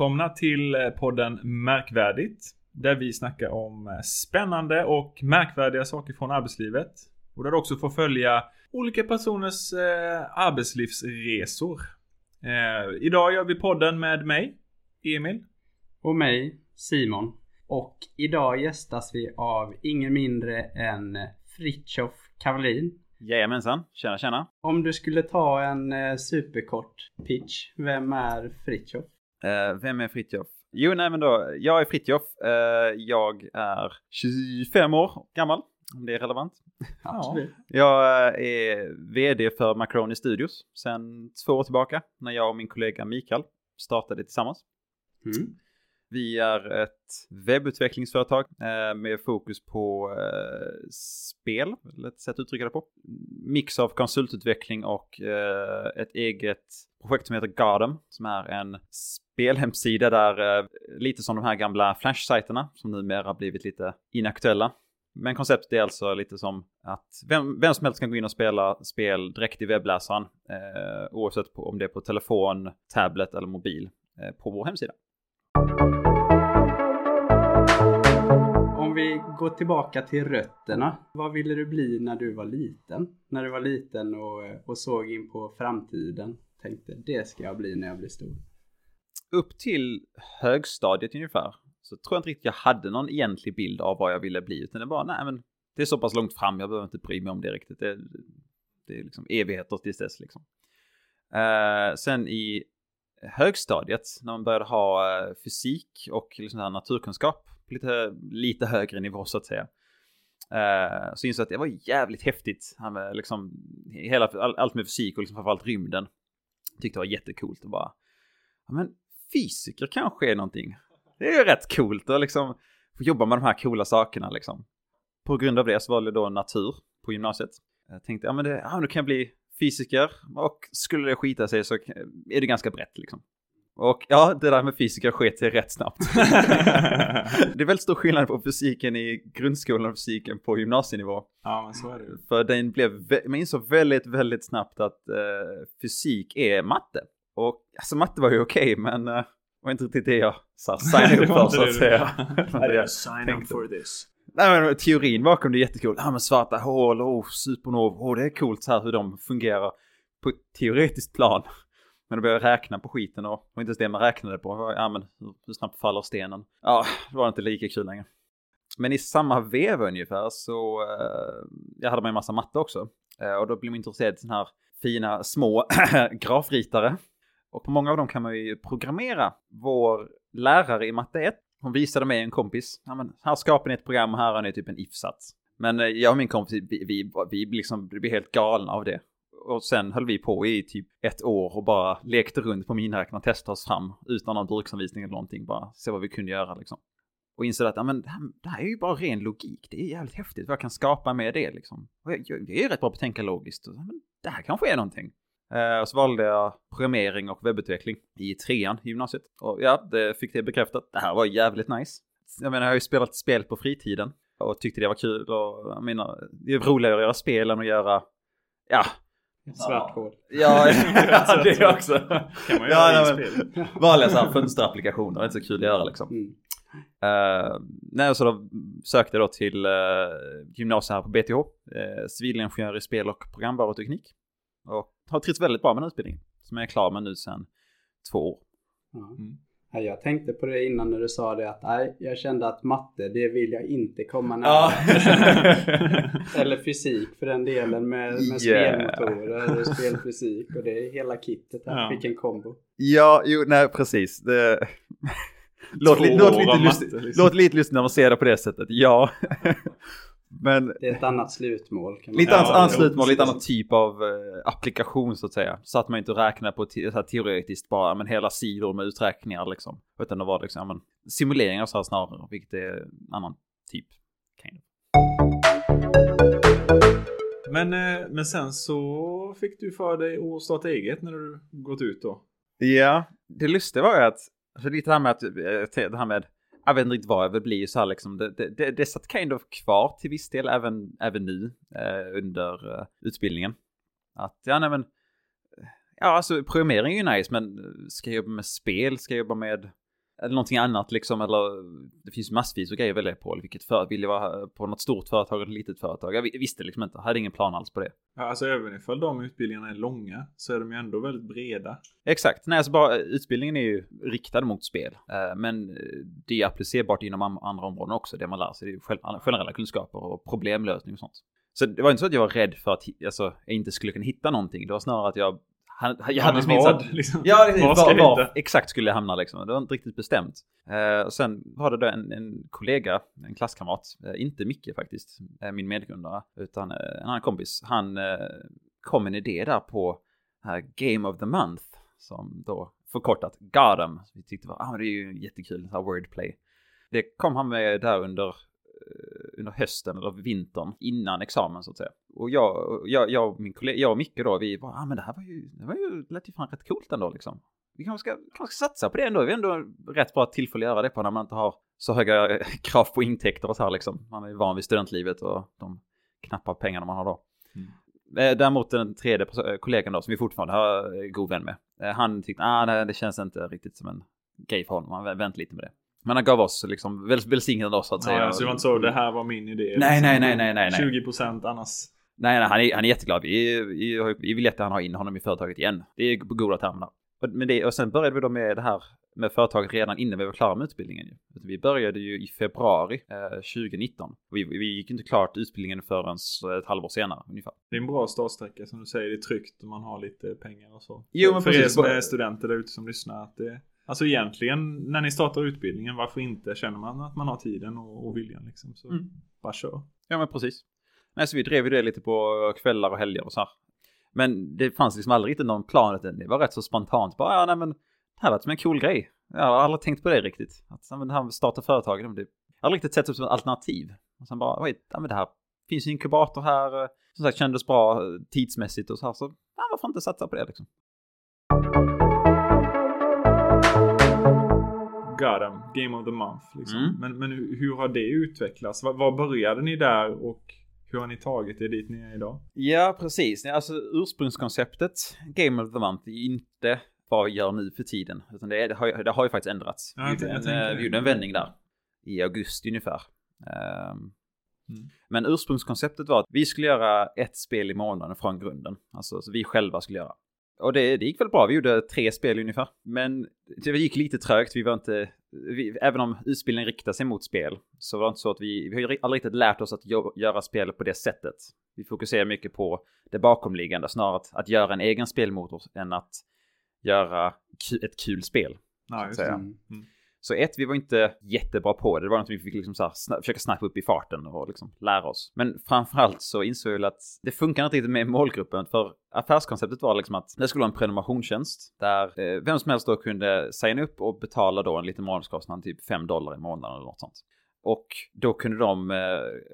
välkomna till eh, podden Märkvärdigt. Där vi snackar om eh, spännande och märkvärdiga saker från arbetslivet. Och där du också får följa olika personers eh, arbetslivsresor. Eh, idag gör vi podden med mig, Emil. Och mig, Simon. Och idag gästas vi av ingen mindre än Fritjof Kavalin. Jajamensan, tjena tjena. Om du skulle ta en eh, superkort pitch, vem är Fritjof? Eh, vem är Fritjof? Jo, nej men då, jag är Fritjof. Eh, jag är 25 år gammal, om det är relevant. Absolut. Jag eh, är vd för Macroni Studios sedan två år tillbaka, när jag och min kollega Mikael startade tillsammans. Mm. Vi är ett webbutvecklingsföretag med fokus på spel, ett sätt att uttrycka det på. Mix av konsultutveckling och ett eget projekt som heter Garden, som är en spelhemsida där, eh, lite som de här gamla Flash-sajterna, som numera blivit lite inaktuella. Men konceptet är alltså lite som att vem, vem som helst kan gå in och spela spel direkt i webbläsaren, eh, oavsett på, om det är på telefon, tablet eller mobil, eh, på vår hemsida. Om vi går tillbaka till rötterna. Vad ville du bli när du var liten? När du var liten och, och såg in på framtiden. Tänkte det ska jag bli när jag blir stor upp till högstadiet ungefär så tror jag inte riktigt jag hade någon egentlig bild av vad jag ville bli utan det var nej men det är så pass långt fram jag behöver inte bry mig om det riktigt. Det, det är liksom evigheter tills dess liksom. Eh, sen i högstadiet när man började ha eh, fysik och liksom här naturkunskap på lite, lite högre nivå så att säga. Eh, så insåg jag att det var jävligt häftigt. Han med liksom, hela, all, allt med fysik och liksom framförallt rymden. Tyckte det var jättecoolt och bara, ja men fysiker kanske är någonting. Det är ju rätt coolt att liksom få jobba med de här coola sakerna liksom. På grund av det så valde jag då natur på gymnasiet. Jag tänkte, ja men det, ja, nu kan jag bli fysiker och skulle det skita sig så är det ganska brett liksom. Och ja, det där med fysiker sket sig rätt snabbt. det är väldigt stor skillnad på fysiken i grundskolan och fysiken på gymnasienivå. Ja, men så är det. För den blev, man insåg väldigt, väldigt snabbt att eh, fysik är matte. Och alltså matte var ju okej, men eh, det var inte riktigt det jag signade Det upp var för så det att säga. Det var det jag Sign tänkte. this. Nej men teorin bakom det är jättekul. Ja men svarta hål, oh supernova, oh det är coolt så här hur de fungerar på ett teoretiskt plan. Men då började jag räkna på skiten och, och inte ens det man räknade på. Ja men hur, snabbt faller stenen? Ja, det var inte lika kul längre. Men i samma veva ungefär så, eh, jag hade med en massa matte också. Eh, och då blev man intresserad av sådana här fina små grafritare. Och på många av dem kan man ju programmera. Vår lärare i matte 1, hon visade mig en kompis. Ja, men här skapar ni ett program och här har ni typ en if-sats. Men eh, jag och min kompis, vi, vi, vi liksom blev helt galna av det. Och sen höll vi på i typ ett år och bara lekte runt på miniräknaren och testade oss fram utan någon bruksanvisning eller någonting. Bara se vad vi kunde göra liksom. Och insåg att ja, men, det, här, är ju bara ren logik. Det är jävligt häftigt vad jag kan skapa med det liksom. Och jag, jag, jag är rätt bra på att tänka logiskt. Och, men, det här kanske är någonting. Eh, så valde jag programmering och webbutveckling i trean i gymnasiet. Och ja, det fick det bekräftat. Det här var jävligt nice. Jag menar, jag har ju spelat spel på fritiden och tyckte det var kul. Och jag menar, det är roligare att göra spel än att göra, ja, Svart hål. ja, ja det också. Kan man Ja, göra nej, i men-. Vanliga så här fönsterapplikationer, det är inte så kul att göra liksom. Mm. Uh, nej, så då sökte jag då till uh, gymnasiet här på BTH, uh, civilingenjör i spel och programvaruteknik. Och har trivts väldigt bra med den utbildningen, som jag är klar med nu sedan två år. Mm. Ja, Jag tänkte på det innan när du sa det att nej, jag kände att matte, det vill jag inte komma nära. Ja. Eller fysik för den delen med, med Yeah. spelmotorer och spelfysik och det är hela kittet här. Ja. Vilken kombo. ja, jo, nej precis. Det... låt, låt, lite matte, liksom. låt lite lustigt när man ser det på det sättet, ja. Men Det är ett annat slutmål. Kan man Lite Ja, annat det- annat slutmål, lite annan typ av eh, applikation så att säga. Så att man inte räknar på te så här, teoretiskt bara, men hela sidor med uträkningar liksom. Utan det var liksom, ja, men, simuleringar så här snarare, vilket är en annan typ. Kind of. Men, eh, men sen så fick du för dig att starta eget när du gått ut då. Ja, det lustiga var ju att, alltså lite det här med att, eh, det här med, jag vet inte riktigt vad jag vill bli så här liksom, det, det, det, det satt kind of kvar till viss del även, även nu eh, under eh, utbildningen. Att, ja nej men, eh, Ja, alltså programmering är ju nice, men eh, ska jag jobba med spel? Ska jag jobba med eller någonting annat liksom, eller det finns massvis av grejer att välja på. Vilket för, vill jag vara på något stort företag eller litet företag? Jag visste liksom inte, hade ingen plan alls på det. Ja, alltså även ifall de utbildningarna är långa så är de ju ändå väldigt breda. Exakt, nej alltså bara utbildningen är ju riktad mot spel. Eh, men det är applicerbart inom andra områden också, det man lär sig. Det är generella kunskaper och problemlösning och sånt. Så det var inte så att jag var rädd för att alltså, jag inte skulle kunna hitta någonting. Det var snarare att jag han, jag hade liksom vad, liksom, ja, var, var, var exakt skulle jag hamna liksom. Det var inte riktigt bestämt. Eh, och sen var det då en, en kollega, en klasskamrat, eh, inte Micke faktiskt, eh, min medgrundare, utan eh, en annan kompis. Han eh, kom en idé där på här Game of the Month, som då förkortat Gotham. Vi tyckte var, ah, det är ju jättekul, så här wordplay. Det kom han med där under under hösten eller vintern innan examen så att säga. Och jag, jag, jag och min kollega, jag och Micke då, vi bara, ah, men det här var ju, det var ju, lät ju fan rätt coolt ändå liksom. Vi kanske ska, kanske ska satsa på det ändå. Vi är ändå rätt bra tillfälle att göra det på när man inte har så höga krav på intäkter och så här liksom. Man är van vid studentlivet och de knappa pengarna man har då. Mm. Eh, däremot den tredje eh, kollegan då, som vi fortfarande har god vän med, han tyckte, ah, det känns inte riktigt som en grej för honom. Han vänt lite med det. Men han gav oss liksom väl, välsignade oss så att säga. Ja, så det var inte så det här var min idé. Nej, liksom. nej, nej, nej, nej, nej. 20% annars. Nej, nej, han är, han är jätteglad. Vi, vi, vi vill jättegärna ha in honom i företaget igen. Det är på goda termer. Men det, och sen började vi då med det här med företaget redan innan vi var klara med utbildningen. Ju. Vi började ju i februari eh, 2019. Vi, vi gick inte klart utbildningen förrän ett halvår senare ungefär. Det är en bra startsträcka som du säger. Det är tryggt och man har lite pengar och så. Jo, men för precis. er som är studenter där ute som lyssnar. Att det, Alltså egentligen när ni startar utbildningen, varför inte? Känner man att man har tiden och, och viljan liksom. Så mm. bara kör. Ja men precis. Nej så vi drev ju det lite på kvällar och helger och så här. Men det fanns liksom aldrig riktigt någon plan. Det var rätt så spontant. Bara ja nej men det här var som en cool grej. Jag har aldrig tänkt på det riktigt. Att ja, men det här med starta företag. Det, jag har riktigt sett det som ett alternativ. Och sen bara, oj, ja men det här finns ju inkubator här. Som sagt kändes bra tidsmässigt och så här. Så ja, varför inte satsa på det liksom. Gotham, Game of the Month. Liksom. Mm. Men, men hur har det utvecklats? Var, var började ni där och hur har ni tagit er dit ni är idag? Ja, precis. Alltså ursprungskonceptet Game of the Month är inte vad vi gör nu för tiden. Utan det, är, det, har, det har ju faktiskt ändrats. Ja, vi, gjorde en, vi gjorde en vändning där. I augusti ungefär. Um, mm. Men ursprungskonceptet var att vi skulle göra ett spel i månaden från grunden. Alltså så vi själva skulle göra. Och det, det gick väl bra, vi gjorde tre spel ungefär. Men det gick lite trögt, vi var inte... Vi, även om utbildningen riktar sig mot spel så var det inte så att vi... Vi har aldrig riktigt lärt oss att göra spel på det sättet. Vi fokuserar mycket på det bakomliggande, snarare att, att göra en egen spelmotor än att göra ett kul spel. Ja, just det. Mm. Så ett, vi var inte jättebra på det. Det var något vi fick liksom så här, sna försöka snappa upp i farten och liksom lära oss. Men framförallt så insåg vi att det funkar inte riktigt med målgruppen. För affärskonceptet var liksom att det skulle vara en prenumerationstjänst. Där eh, vem som helst då kunde signa upp och betala då en liten månadskostnad, typ 5 dollar i månaden eller något sånt. Och då kunde de eh,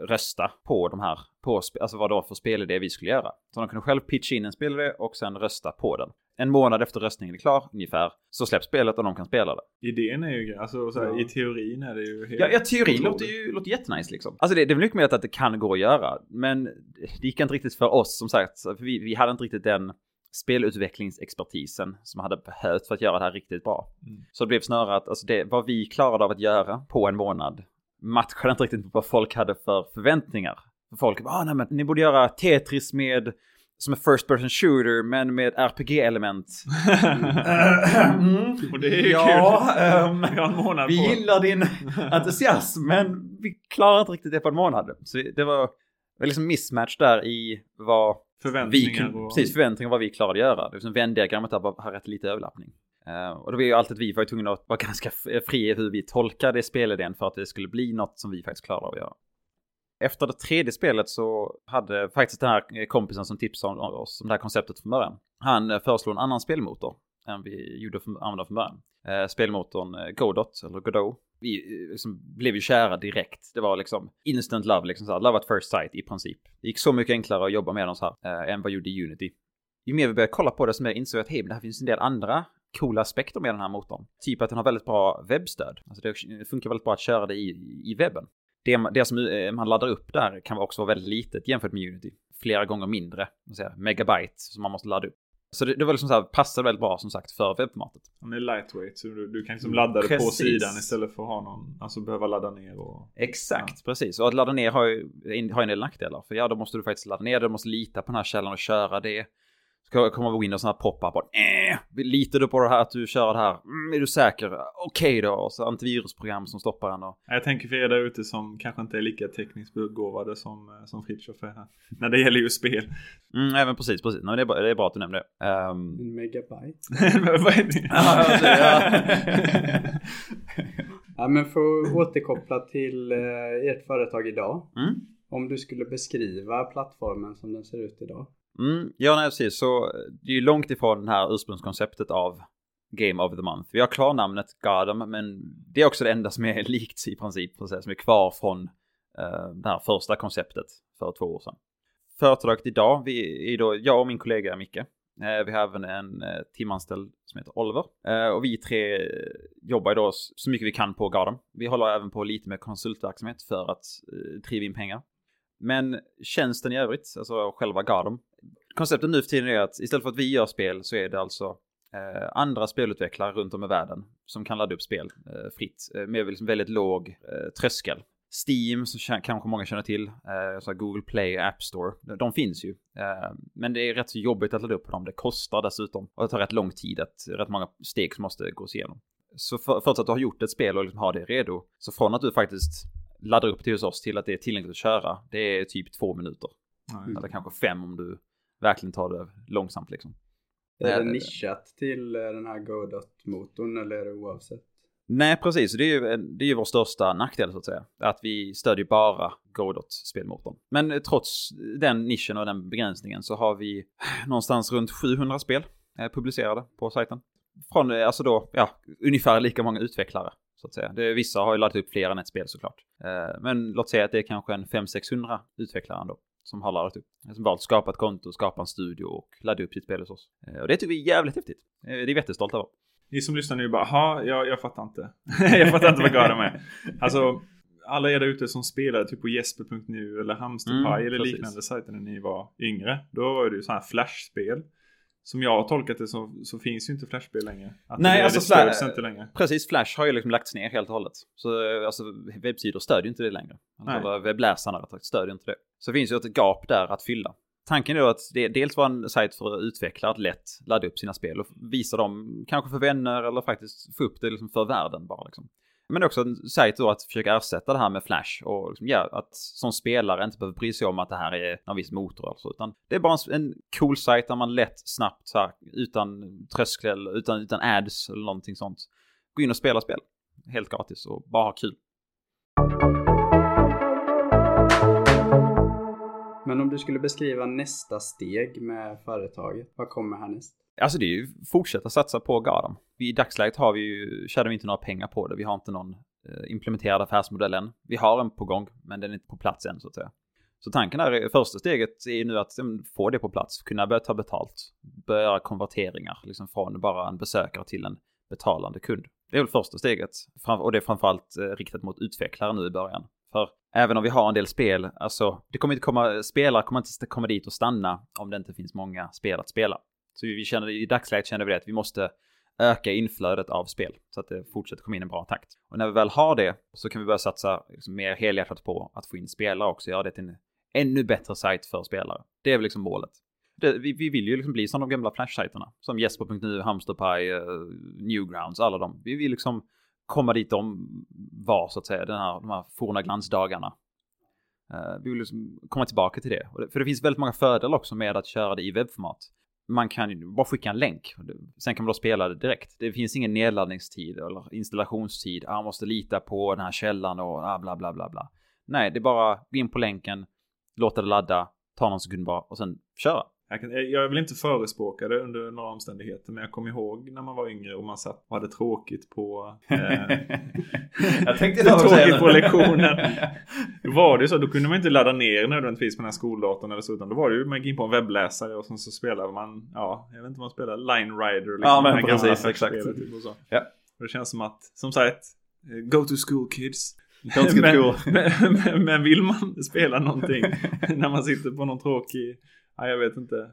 rösta på de här, på, alltså vad det var för spelidé vi skulle göra. Så de kunde själv pitcha in en spelidé och sen rösta på den en månad efter röstningen är klar ungefär så släpps spelet och de kan spela det. Idén är ju, alltså så här, ja. i teorin är det ju helt Ja, ja teorin låter ju låter jättenice liksom. Alltså det, det är väl mycket mer att det kan gå att göra. Men det gick inte riktigt för oss som sagt. För vi, vi hade inte riktigt den spelutvecklingsexpertisen som hade behövts för att göra det här riktigt bra. Mm. Så det blev snarare att alltså det, vad vi klarade av att göra på en månad matchade inte riktigt vad folk hade för förväntningar. Folk bara, ah, nej men ni borde göra Tetris med som en first person shooter men med RPG-element. mm. Och det är ju ja, kul. Um, vi har en månad vi på. gillar din entusiasm men vi klarar inte riktigt det på en månad. Så det var, liksom mismatch där i vad förväntningar vi, och... precis, förväntningar vad vi klarade att göra. Det är som Venn-diagrammet där har rätt lite överlappning. Eh, och det var ju alltid att vi var tvungna att vara ganska eh, fria i hur vi tolkade spelidén för att det skulle bli något som vi faktiskt klarade av att göra. Efter det tredje spelet så hade faktiskt den här eh, kompisen som tipsade oss om det här konceptet från början. Han föreslog en annan spelmotor än vi gjorde för, använda från början. Spelmotorn Godot, eller Godot. Vi liksom blev ju kära direkt. Det var liksom instant love, liksom så här, love at first sight i princip. Det gick så mycket enklare att jobba med dem så här eh, än vad gjorde Unity. Ju mer vi började kolla på det, desto mer insåg vi att hej, men det här finns en del andra coola aspekter med den här motorn. Typ att den har väldigt bra webbstöd. Alltså det funkar väldigt bra att köra det i, i webben det, det som eh, man laddar upp där kan också vara väldigt litet jämfört med Unity. Flera gånger mindre, säga, megabyte som man måste ladda upp. Så det, det var liksom så här, passade väldigt bra som sagt för webbformatet. Den är lightweight så du, du kan liksom ladda det på Precis. sidan istället för att ha någon, alltså behöva ladda ner och... Exakt, precis. Och att ladda ner har ju, har ju en del nackdelar. För ja, då måste du faktiskt ladda ner det, du måste lita på den här källan och köra det. Ska komma Windows sådana här pop-up och eh, litar du på det här att du kör det här? Mm, är du säker? Okej då. Och så antivirusprogram som stoppar en och... Jag tänker för er där ute som kanske inte är lika tekniskt begåvade som, eh, som Fritiof är här. När det gäller ju spel. Mm, även precis, precis. Nej, men det, är bra, det är bra att du nämnde det. Ehm, En megabyte. Men Vad är det? Ja, men för att återkoppla till eh, ert företag idag. mm. Om du skulle beskriva plattformen som den ser ut idag. Mm, ja, nej, precis. Så eh, det är ju långt ifrån det här ursprungskonceptet av Game of the Month. Vi har kvar namnet Gotham, men det är också det enda som är likt i princip, precis, som är kvar från uh, det här första konceptet för två år sedan. Företaget idag, vi är då jag och min kollega Micke. Eh, vi har även en uh, timanställd som heter Oliver. Och vi tre jobbar då så mycket vi kan på Gotham. Vi håller även på lite med konsultverksamhet för att driva in pengar. Men tjänsten i övrigt, alltså själva Gardom. Konceptet nu för tiden är att istället för att vi gör spel så är det alltså eh, andra spelutvecklare runt om i världen som kan ladda upp spel eh, fritt eh, med liksom väldigt låg eh, tröskel. Steam, som kanske många känner till, eh, så Google Play, App Store, de, de finns ju. Eh, men det är rätt så jobbigt att ladda upp dem, det kostar dessutom. Och det tar rätt lång tid, att, rätt många steg som måste gås igenom. Så för, förutsatt att du har gjort ett spel och liksom har det redo, så från att du faktiskt laddar upp det hos oss till att det är tillgängligt att köra, det är typ två minuter. Ja, Eller kanske fem om du verkligen tar det långsamt liksom. Är det det- nischat till eh, den här Godot-motorn eller är det oavsett? Nej, precis. Det är ju, det är ju vår största nackdel så att säga. Att vi stödjer bara Godot-spelmotorn. Men eh, trots den nischen och den begränsningen så har vi någonstans runt 700 spel eh, publicerade på sajten. Från, eh, alltså då, ja, ungefär lika många utvecklare. Så att säga. Det, vissa har ju laddat upp fler än ett spel såklart. Eh, men låt säga att det är kanske en 500-600 utvecklare ändå. Som har laddat upp. Som valt skapa ett konto, skapa en studio och ladda upp sitt spel hos oss. Eh, och det tycker vi är jävligt häftigt. Eh, det är vi jättestolta över. Ni som lyssnar nu bara, ha, jag, jag fattar inte. jag fattar inte vad Gotham är. Alltså, alla er där ute som spelade typ på jesper.nu eller Hamsterpaj Mm, eller precis. liknande sajter när ni var yngre. Då var det ju sådana här flashspel. Som jag har tolkat det så, så finns ju inte flashspel längre. Att Nej, det, alltså stöds inte längre. Precis, Flash har ju liksom lagts ner helt och hållet. Så eh, alltså, webbsidor stödjer inte det längre. Alltså, webbläsarna rättare stödjer inte det. Så finns ju ett gap där att fylla. Tanken är då att det dels var en sajt för utvecklare att lätt ladda upp sina spel och visa dem, kanske för vänner eller faktiskt få upp det liksom för världen bara liksom. Men också en sajt då att försöka ersätta det här med Flash och liksom, ja, att som spelare inte behöver bry sig om att det här är någon viss motor alltså, utan det är bara en, en cool sajt där man lätt, snabbt, så här, utan tröskel, utan, utan ads eller någonting sånt, gå in och spela spel. Helt gratis och bara ha kul. Men om du skulle beskriva nästa steg med företaget, vad kommer härnäst? Alltså det är ju fortsätta satsa på GADAM. I dagsläget har vi ju, tjänar vi inte några pengar på det. Vi har inte någon eh, implementerad affärsmodell än. Vi har en på gång, men den är inte på plats än så att säga. Så tanken är, första steget är nu att mm, få det på plats, kunna börja ta betalt, börja göra konverteringar, liksom från bara en besökare till en betalande kund. Det är väl första steget, och det är framförallt eh, riktat mot utvecklare nu i början. För även om vi har en del spel, alltså det kommer inte komma, spelare kommer inte komma dit och stanna om det inte finns många spel att spela. Så vi känner, i dagsläget känner vi det att vi måste öka inflödet av spel så att det fortsätter komma in i en bra takt. Och när vi väl har det så kan vi börja satsa liksom mer helhjärtat på att få in spelare också, göra det till en ännu bättre sajt för spelare. Det är väl liksom målet. Det, vi, vi vill ju liksom bli som de gamla Flash-sajterna. Som Jesper.nu, Hamsterpaj, uh, Newgrounds, alla de. Vi vill liksom komma dit de var så att säga, den här, de här forna glansdagarna. Uh, vi vill liksom komma tillbaka till det. Det. För det finns väldigt många fördelar också med att köra det i webbformat. Man kan ju bara skicka en länk. Sen kan man då spela det direkt. Det finns ingen nedladdningstid eller installationstid. Ah, man måste lita på den här källan och ah, bla bla bla bla. Nej, det är bara gå in på länken, låta det ladda, ta någon sekund bara och sen köra. Jag, kan, jag vill inte förespråka det under några omständigheter. Men jag kommer ihåg när man var yngre och man satt och hade tråkigt på... Eh, Jag tänkte det tråkigt på lektionen. Då var det så. Då kunde man inte ladda ner nödvändigtvis på den här skoldatorn eller så. Utan då var det ju man gick in på en webbläsare och sen så spelade man... Ja, jag vet inte vad man spelade. Line Rider. Liksom, Ja, men precis, exakt. Typ och så. Ja. Och det känns som att, som sagt, eh, go to school kids. Men, men, men, men vill man spela någonting när man sitter på någon tråkig Ja, jag vet inte.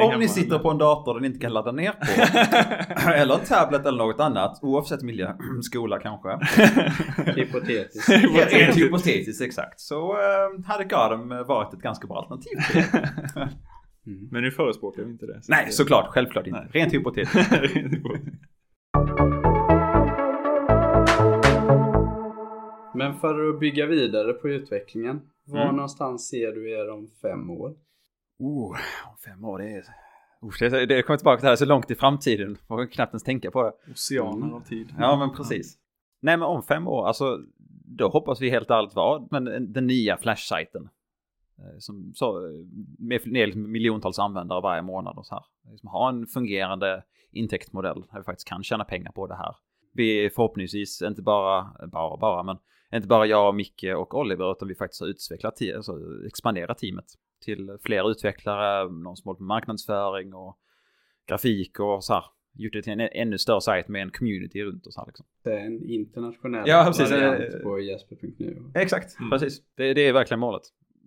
Om, om ni sitter på en dator den inte kan ladda ner på. eller en tablet eller något annat. Oavsett miljö. Skola kanske. Hypotetiskt. Rent hypotetiskt exakt. Så eh, hade Gotham varit ett ganska bra alternativ. det. Mm. Men nu förespråkar vi inte det. Nej, såklart. Självklart inte. Nej. Rent hypotetiskt. Men för att bygga vidare på utvecklingen. Var Mm. någonstans ser du er om fem år? Oh, om fem år det är... Oh, det, det kommer tillbaka till det här så långt i framtiden. Man kan knappt ens tänka på det. Oceaner av tid. Ja, men precis. Nej, men om fem år, alltså då hoppas vi helt ärligt vara men den- nya Flash-sajten. eh, Som så, eh, med, med liksom miljontals användare varje månad och så här. Liksom ha en fungerande intäktsmodell där vi faktiskt kan tjäna pengar på det här. Vi är förhoppningsvis inte bara, bara, bara, men inte bara jag, Micke och Oliver utan vi faktiskt har utvecklat, alltså expanderat teamet till fler utvecklare, någon som håller på marknadsföring och grafik och så här. Gjort det till en ännu större sajt med en community runt och så här liksom. Det är en internationell Ja, precis. variant på jesper.nu. Exakt, Mm. precis. Det, det är verkligen målet.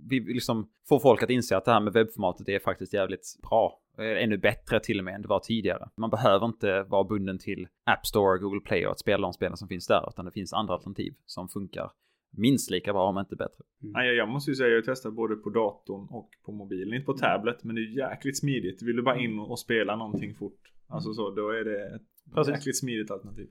Vi vill liksom få folk att inse att det här med webbformatet är faktiskt jävligt bra. Eh, Ännu bättre till och med än det var tidigare. Man behöver inte vara bunden till App Store, Google Play och att spela de spelen som finns där. Utan det finns andra alternativ som funkar minst lika bra om inte bättre. Nej, jag måste ju säga jag har testat både på datorn och på mobilen. Inte på tablet, men det är jäkligt smidigt. Vill du bara in och spela någonting fort. Alltså så, då är det ett Precis. jäkligt smidigt alternativ.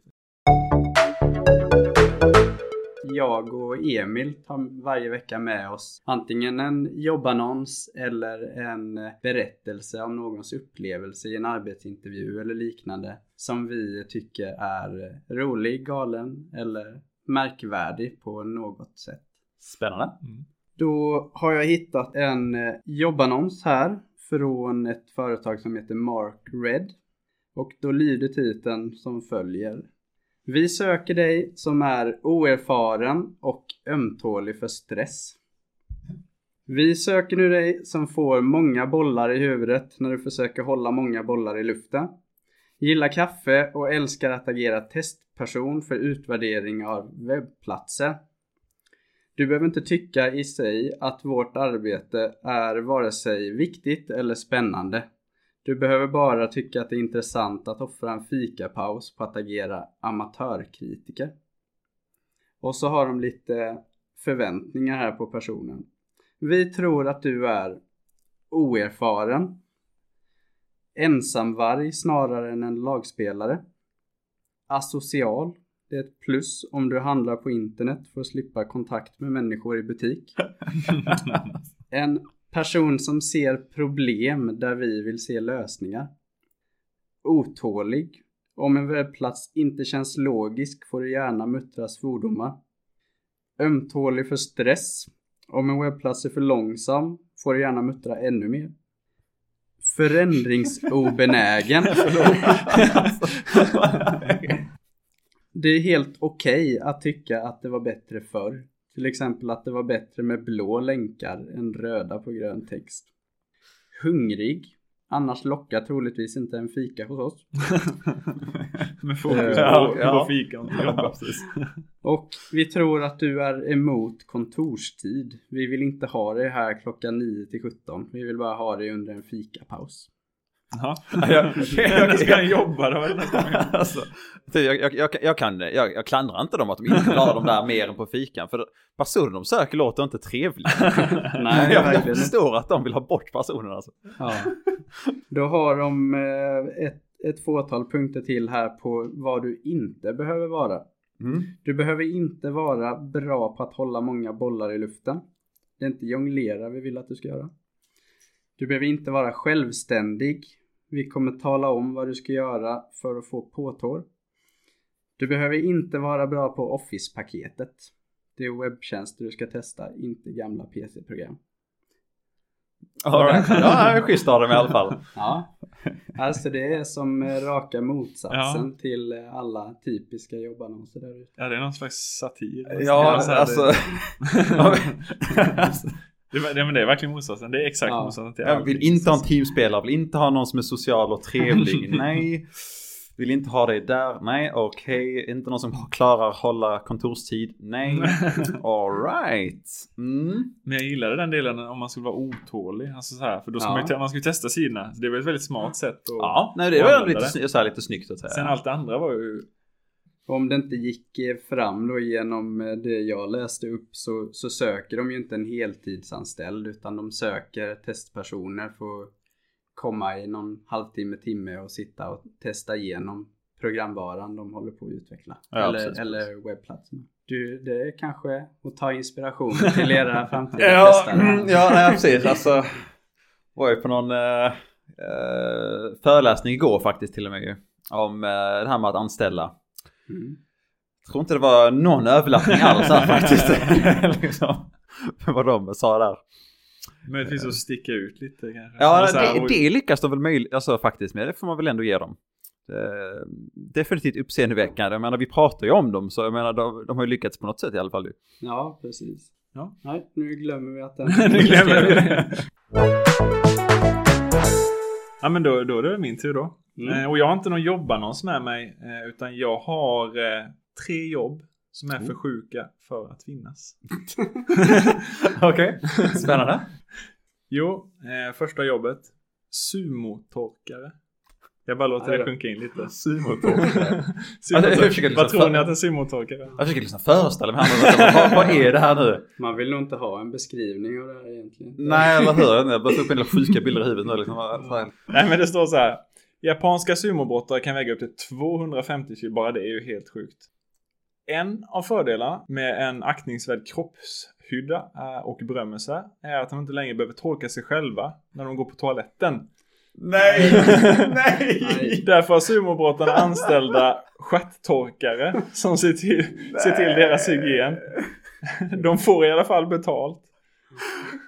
Jag och Emil tar varje vecka med oss antingen en jobbannons eller en berättelse om någons upplevelse i en arbetsintervju eller liknande som vi tycker är rolig, galen eller märkvärdig på något sätt. Spännande. Mm. Då har jag hittat en eh, jobbannons här från ett företag som heter Mark Red. Och då lyder titeln som följer. Vi söker dig som är oerfaren och ömtålig för stress. Vi söker nu dig som får många bollar i huvudet när du försöker hålla många bollar i luften. Gillar kaffe och älskar att agera person för utvärdering av webbplatser. Du behöver inte tycka i sig att vårt arbete är vare sig viktigt eller spännande. Du behöver bara tycka att det är intressant att offra en fikapaus på att agera amatörkritiker. Och så har de lite förväntningar här på personen. Vi tror att du är oerfaren, ensamvarg snarare än en lagspelare, asocial, det är ett plus om du handlar på internet för att slippa kontakt med människor i butik. En person som ser problem där vi vill se lösningar. Otålig. Om en webbplats inte känns logisk får du gärna muttra svordomar. Ömtålig för stress. Om en webbplats är för långsam får du gärna muttra ännu mer. Förändringsobenägen. Det är helt okej att tycka att det var bättre förr. Till exempel att det var bättre med blå länkar än röda på grön text. Hungrig. Annars lockar troligtvis inte en fika hos oss. Med fokus på, Ja, ja. på fikan. Ja, precis. Och vi tror att du är emot kontorstid. Vi vill inte ha dig här klockan 9 till 17. Vi vill bara ha dig under en fikapaus. Ja. Ja, jag- När ska han jobba då? alltså, det- jag, jag, jag, jag, kan, jag, jag klandrar inte dem att de inte la dem där mer än på fikan. För personen de söker låter inte trevlig. Nej, jag, jag förstår att de vill ha bort personen alltså. Ja. Då har de eh, ett, ett fåtal punkter till här på vad du inte behöver vara. Mm. Du behöver inte vara bra på att hålla många bollar i luften. Det är inte jonglera vi vill att du ska göra. Du behöver inte vara självständig. Vi kommer tala om vad du ska göra för att få påtår. Du behöver inte vara bra på Office-paketet. Det är webbtjänster du ska testa, inte gamla PC-program. All right. Ja, schysst av dem i alla fall. Ja, alltså det är som raka motsatsen till eh, alla typiska jobbannonser där ute. Ja, det är någon slags satir. Ja, så här, alltså. Det, men det är verkligen motsatsen. Det är exakt Ja. motsatsen till Jag vill inte ha en teamspelare, vill inte ha någon som är social och trevlig. Nej. Vill inte ha dig där? Nej, okej. Inte någon som klarar hålla kontorstid? Nej. Alright. Mm. Men jag gillade den delen om man skulle vara otålig. Alltså så här, för då ska Ja. man, man ju testa sidorna. Så det var ett väldigt smart sätt att Ja, nej det var lite, det. så här, lite snyggt att säga. Sen allt det andra var ju... Om det inte gick eh, fram då genom eh, det jag läste upp så, så söker de ju inte en heltidsanställd utan de söker testpersoner för att komma i någon halvtimme, timme och sitta och testa igenom programvaran de håller på att utveckla. Ja, eller, precis, eller webbplatserna. Du, det är kanske att ta inspiration till era framtida Ja, testare. mm, ja nej, precis. Alltså, var ju på någon eh, eh, föreläsning igår faktiskt till och med ju. Om eh, det här med att anställa. Mm. Jag tror inte det var någon överlappning alls här faktiskt. liksom, vad de sa där. Möjligtvis att sticka ut lite kanske. Ja, det, det lyckas de väl möjligt, alltså faktiskt med. Det får man väl ändå ge dem. Eh, definitivt uppseendeväckande. Jag menar, vi pratar ju om dem, så jag menar, de, de har ju lyckats på något sätt i alla fall. ju. Ja, precis. Ja. Nej, nu glömmer vi att den... Nu glömmer vi det. Ja men då, då är det min tur då. Mm. Eh, och jag har inte någon jobbannons med mig. Eh, utan jag har eh, tre jobb som är för sjuka för att finnas. Okej, spännande. Jo, eh, första jobbet. Sumotorkare. Jag bara låter det sjunka in lite. Sumotorkare. Försöker liksom Vad tror ni att en sumotorkare är? Jag försöker liksom föreställa mig här, vad, vad är det här nu? Man vill nog inte ha en beskrivning av det här egentligen. Nej, eller hur? Jag börjar få upp en del sjuka bilder i huvudet nu liksom. Nej men det står så här. Japanska sumobrottare kan väga upp till 250 kilo. Bara det är ju helt sjukt. En av fördelarna med en aktningsvärd kroppshydda eh, och berömmelse är att de inte längre behöver torka sig själva när de går på toaletten. Nej! Nej. Därför har sumobrottarna anställda stjärttorkare som ser till, ser till deras hygien. De får i alla fall betalt.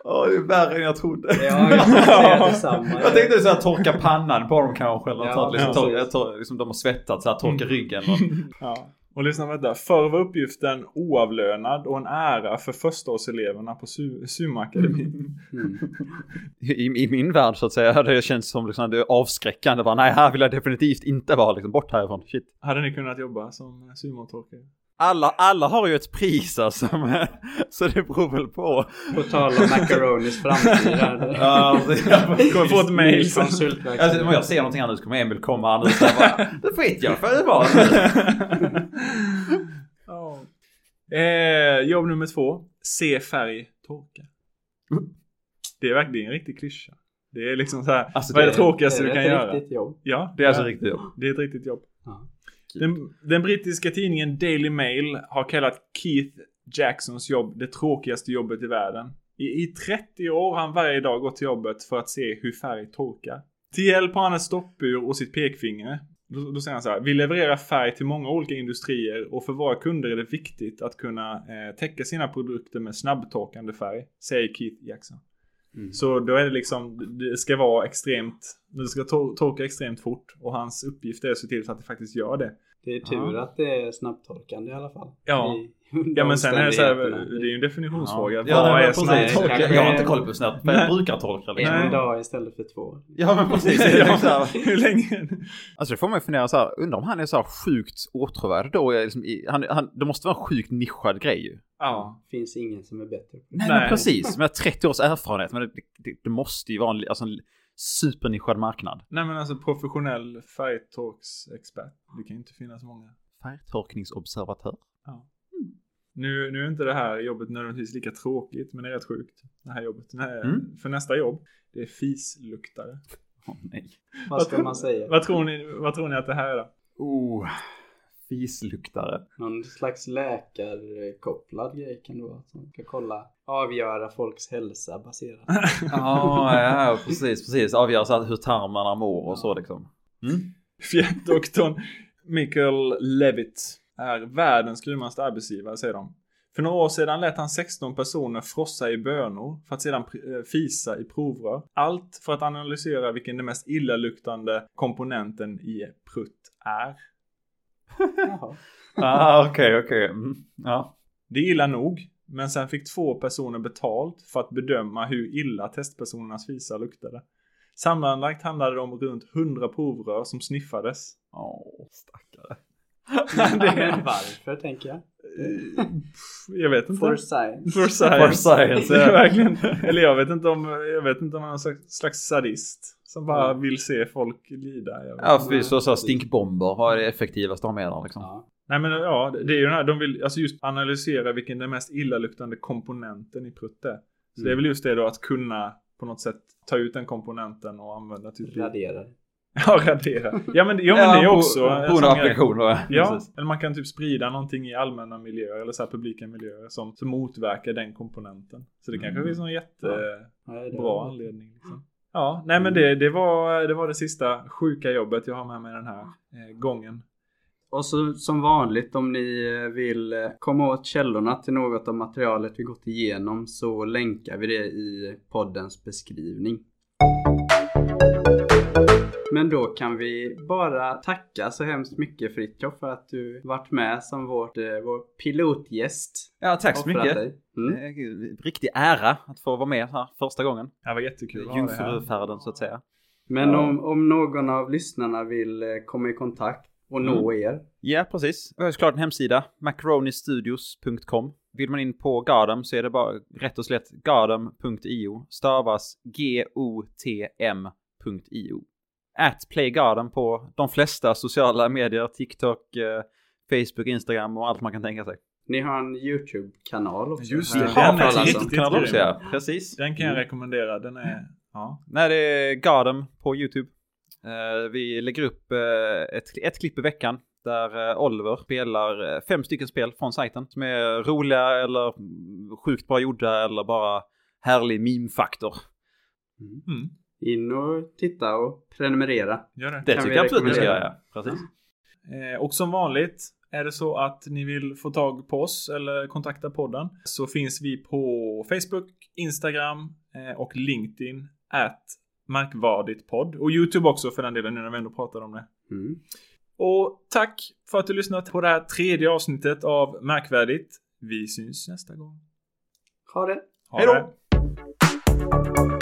Åh, det är värre än jag trodde. Ja, jag detsamma. Jag tänkte så här torka pannan på dem kanske. Eller Ja, liksom, tor- jag tor- liksom de har svettat så här, torka ryggen. Och... Ja. Och lyssna på detta. Förr var uppgiften oavlönad och en ära för förstaårseleverna på su- sumoakademin. Mm. I, I min värld så att säga, det känns som liksom, det avskräckande. Bara, nej, här vill jag definitivt inte vara. Liksom, bort härifrån. Shit. Hade ni kunnat jobba som sumotorkare? Alla, alla har ju ett pris alltså. men- Så det beror väl på. På tal om Macaronis framtid. Ja, jag Kommer få ett mail. Alltså, om jag ser någonting nu så kommer Emil komma jag bara, det skiter jag för det var. Ja. eh, jobb nummer två. Se färg torka. Det är verkligen en riktig klyscha. Det är liksom så här. Alltså, vad är det det- tråkigaste Är du det kan ett göra? riktigt jobb? Ja, Det är alltså ja, riktigt jobb. det är ett riktigt jobb. Ja. Typ. Den, den brittiska tidningen Daily Mail har kallat Keith Jacksons jobb det tråkigaste jobbet i världen. I, I 30 år har han varje dag gått till jobbet för att se hur färg torkar. Till hjälp har han ett stoppur och sitt pekfinger. Då, då säger han så här. Vi levererar färg till många olika industrier och för våra kunder är det viktigt att kunna eh, täcka sina produkter med snabbtorkande färg. Säger Keith Jackson. Mm. Så då är det liksom, det ska vara extremt, det ska tor- torka extremt fort och hans uppgift är att se till så att det faktiskt gör det. Det är tur Ja. att det är snabbtorkande i alla fall. Ja. Ja men sen är det så här, det är ju en definitionsfråga. Ja, Vad nej, är men precis. snabbtorka? Kanske- Jag har inte koll på snabbt. Men jag brukar torka liksom. En dag istället för två. Ja men precis. Här. Hur länge? Alltså det får man ju fundera så här, undrar om han är så här sjukt åtråvärd då? Liksom, han, han, det måste vara en sjukt nischad grej ju. Ja. Finns ingen som är bättre. Nej, Nej. men precis, med 30 års erfarenhet, men det, det, det måste ju vara en, alltså en supernischad marknad. Nej men alltså professionell färgtorksexpert. Det kan ju inte finnas många. Färgtorkningsobservatör. Ja. Nu, nu är inte det här jobbet nödvändigtvis lika tråkigt men det är rätt sjukt. Det här jobbet. Nej, Mm. För nästa jobb, det är fisluktare. Åh nej. Vad ska man säga? Vad tror ni, vad tror ni att det här är då? Oh, fisluktare. Någon slags läkarkopplad grej kan det vara. Som ska kolla, avgöra folks hälsa baserat. Ja, ja, precis, precis. Avgöra så hur tarmarna mår och så liksom. Mm. Fjättdoktorn Michael Levitt är världens grymmaste arbetsgivare säger de. För några år sedan lät han 16 personer frossa i bönor för att sedan eh, fisa i provrör. Allt för att analysera vilken den mest illaluktande komponenten i prutt är. Jaha. Ah, okej, okej. Mm. Ja. Det är illa nog, men sen fick två personer betalt för att bedöma hur illa testpersonernas fisar luktade. Sammanlagt handlade det om runt 100 provrör som sniffades. Åh. Men varför tänker jag? Jag vet inte. For science. For science. For science, Det är ja. verkligen. Eller jag vet inte om, jag vet inte om han är någon slags sadist. Som bara vill se folk lida. Ja, vi så, så stinkbomber har det effektivaste de menar liksom. Ja. Nej men ja, det är ju den här, de vill alltså just analysera vilken den mest illaluktande komponenten i prutt är. Så det är Mm. väl just det då att kunna på något sätt ta ut den komponenten och använda typ Raderar. Ja, radera. Ja men, ja, men det är ju också På en grej. applikation då. Ja, Precis. eller man kan typ sprida någonting i allmänna miljöer eller så här publika miljöer som, som motverkar den komponenten. Så det kanske Mm. finns någon jättebra Ja, anledning. Liksom. Ja, nej men det, det, var, det var det sista sjuka jobbet jag har med mig den här eh, gången. Och så som vanligt om ni eh, vill eh, komma åt källorna till något av materialet vi gått igenom så länkar vi det i poddens beskrivning. Men då kan vi bara tacka så hemskt mycket Fritiof för att du varit med som vårt, eh, vår pilotgäst. Ja, tack så mycket. Mm. Riktig ära att få vara med här första gången. Det var jättekul. Jungfrufärden så att säga. Men Ja. om, om någon av lyssnarna vill eh, komma i kontakt och nå er. Ja, precis. Vi har såklart en hemsida, macaronistudios.com. Vill man in på Gardem så är det bara rätt och slätt gardem.io. Stavas G-O-T-M.io. At Playgarden på de flesta sociala medier, TikTok, eh, Facebook, Instagram och allt man kan tänka sig. Ni har en YouTube-kanal också. Just det, den är om. riktigt kan grym. också ja. Precis. Den kan jag rekommendera. Den är... Ja. Nej, det är Gardem på YouTube. Eh, vi lägger upp eh, ett, ett klipp i veckan där Oliver spelar fem stycken spel från sajten som är roliga eller mm, sjukt bra gjorda eller bara härlig meme-faktor. Mm. In och titta och prenumerera. Gör det. Det Kan tycker vi jag absolut ni ska göra. Ja. Precis. Eh, och som vanligt är det så att ni vill få tag på oss eller kontakta podden så finns vi på Facebook, Instagram eh, och LinkedIn at Märkvärdigt podd och Youtube också för den delen nu när vi ändå pratar om det. Mm. Och tack för att du lyssnat på det här tredje avsnittet av Märkvärdigt. Vi syns nästa gång. Ha det! Ha Hej då! det.